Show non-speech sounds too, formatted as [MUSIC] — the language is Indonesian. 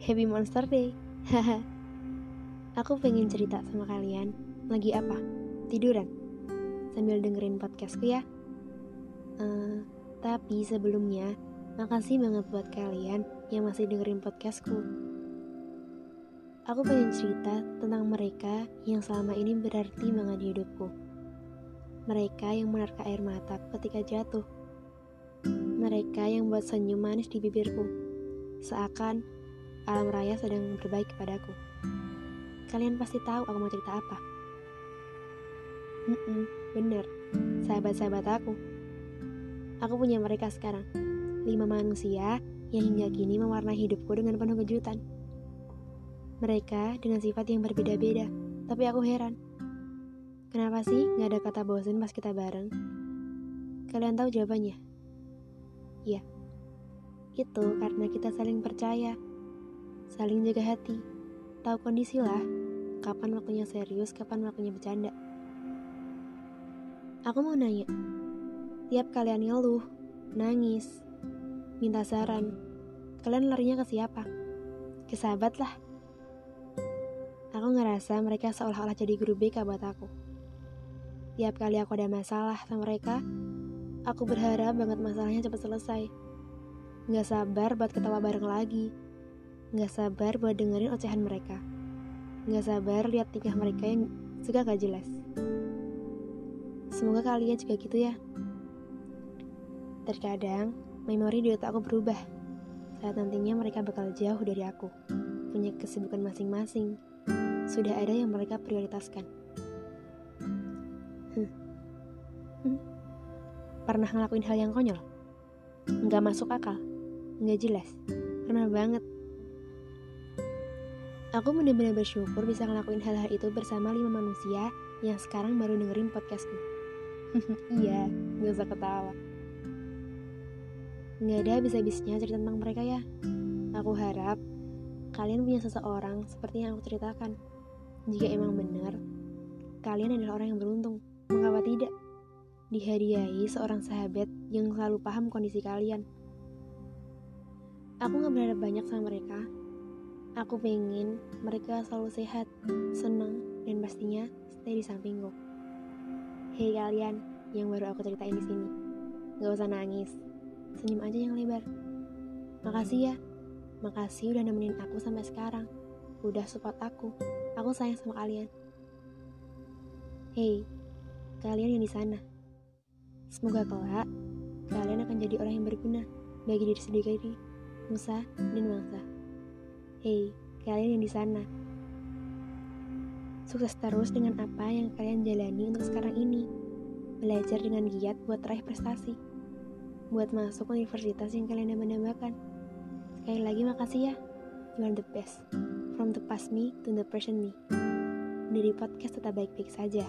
Happy Monster Day. Aku pengen cerita sama kalian. Lagi apa? Tiduran. Sambil dengerin podcastku ya. Uh, tapi sebelumnya, makasih banget buat kalian yang masih dengerin podcastku. Aku pengen cerita tentang mereka yang selama ini berarti banget di hidupku. Mereka yang menerka air mata ketika jatuh. Mereka yang buat senyum manis di bibirku. Seakan alam raya sedang berbaik kepadaku. Kalian pasti tahu aku mau cerita apa. Hmm, bener, sahabat-sahabat aku. Aku punya mereka sekarang. Lima manusia yang hingga kini mewarnai hidupku dengan penuh kejutan. Mereka dengan sifat yang berbeda-beda, tapi aku heran. Kenapa sih nggak ada kata bosan pas kita bareng? Kalian tahu jawabannya? Ya, itu karena kita saling percaya saling jaga hati, tahu kondisi lah, kapan waktunya serius, kapan waktunya bercanda. Aku mau nanya, tiap kalian ngeluh, nangis, minta saran, kalian larinya ke siapa? Ke sahabat lah. Aku ngerasa mereka seolah-olah jadi guru BK buat aku. Tiap kali aku ada masalah sama mereka, aku berharap banget masalahnya cepat selesai. Gak sabar buat ketawa bareng lagi, Gak sabar buat dengerin ocehan mereka. Gak sabar lihat tingkah mereka yang suka gak jelas. Semoga kalian juga gitu ya. Terkadang, memori di otak aku berubah. Saat nantinya mereka bakal jauh dari aku. Punya kesibukan masing-masing. Sudah ada yang mereka prioritaskan. Hmm. Hmm. Pernah ngelakuin hal yang konyol? Nggak masuk akal? Nggak jelas? Pernah banget Aku benar-benar bersyukur bisa ngelakuin hal-hal itu bersama lima manusia yang sekarang baru dengerin podcastku. [LAUGHS] iya, gak usah ketawa. Gak ada bisa-bisanya cerita tentang mereka ya. Aku harap kalian punya seseorang seperti yang aku ceritakan. Jika emang benar, kalian adalah orang yang beruntung. Mengapa tidak? Dihadiahi seorang sahabat yang selalu paham kondisi kalian. Aku gak berharap banyak sama mereka, Aku pengen mereka selalu sehat, senang, dan pastinya stay di sampingku. Hei kalian yang baru aku ceritain di sini, gak usah nangis, senyum aja yang lebar. Makasih ya, makasih udah nemenin aku sampai sekarang, udah support aku, aku sayang sama kalian. Hei, kalian yang di sana, semoga kelak kalian akan jadi orang yang berguna bagi diri sendiri, Musa, dan bangsa. Hei, kalian yang di sana. Sukses terus dengan apa yang kalian jalani untuk sekarang ini. Belajar dengan giat buat raih prestasi. Buat masuk universitas yang kalian dambakan. Sekali lagi makasih ya. You are the best. From the past me to the present me. Dari podcast tetap baik-baik saja.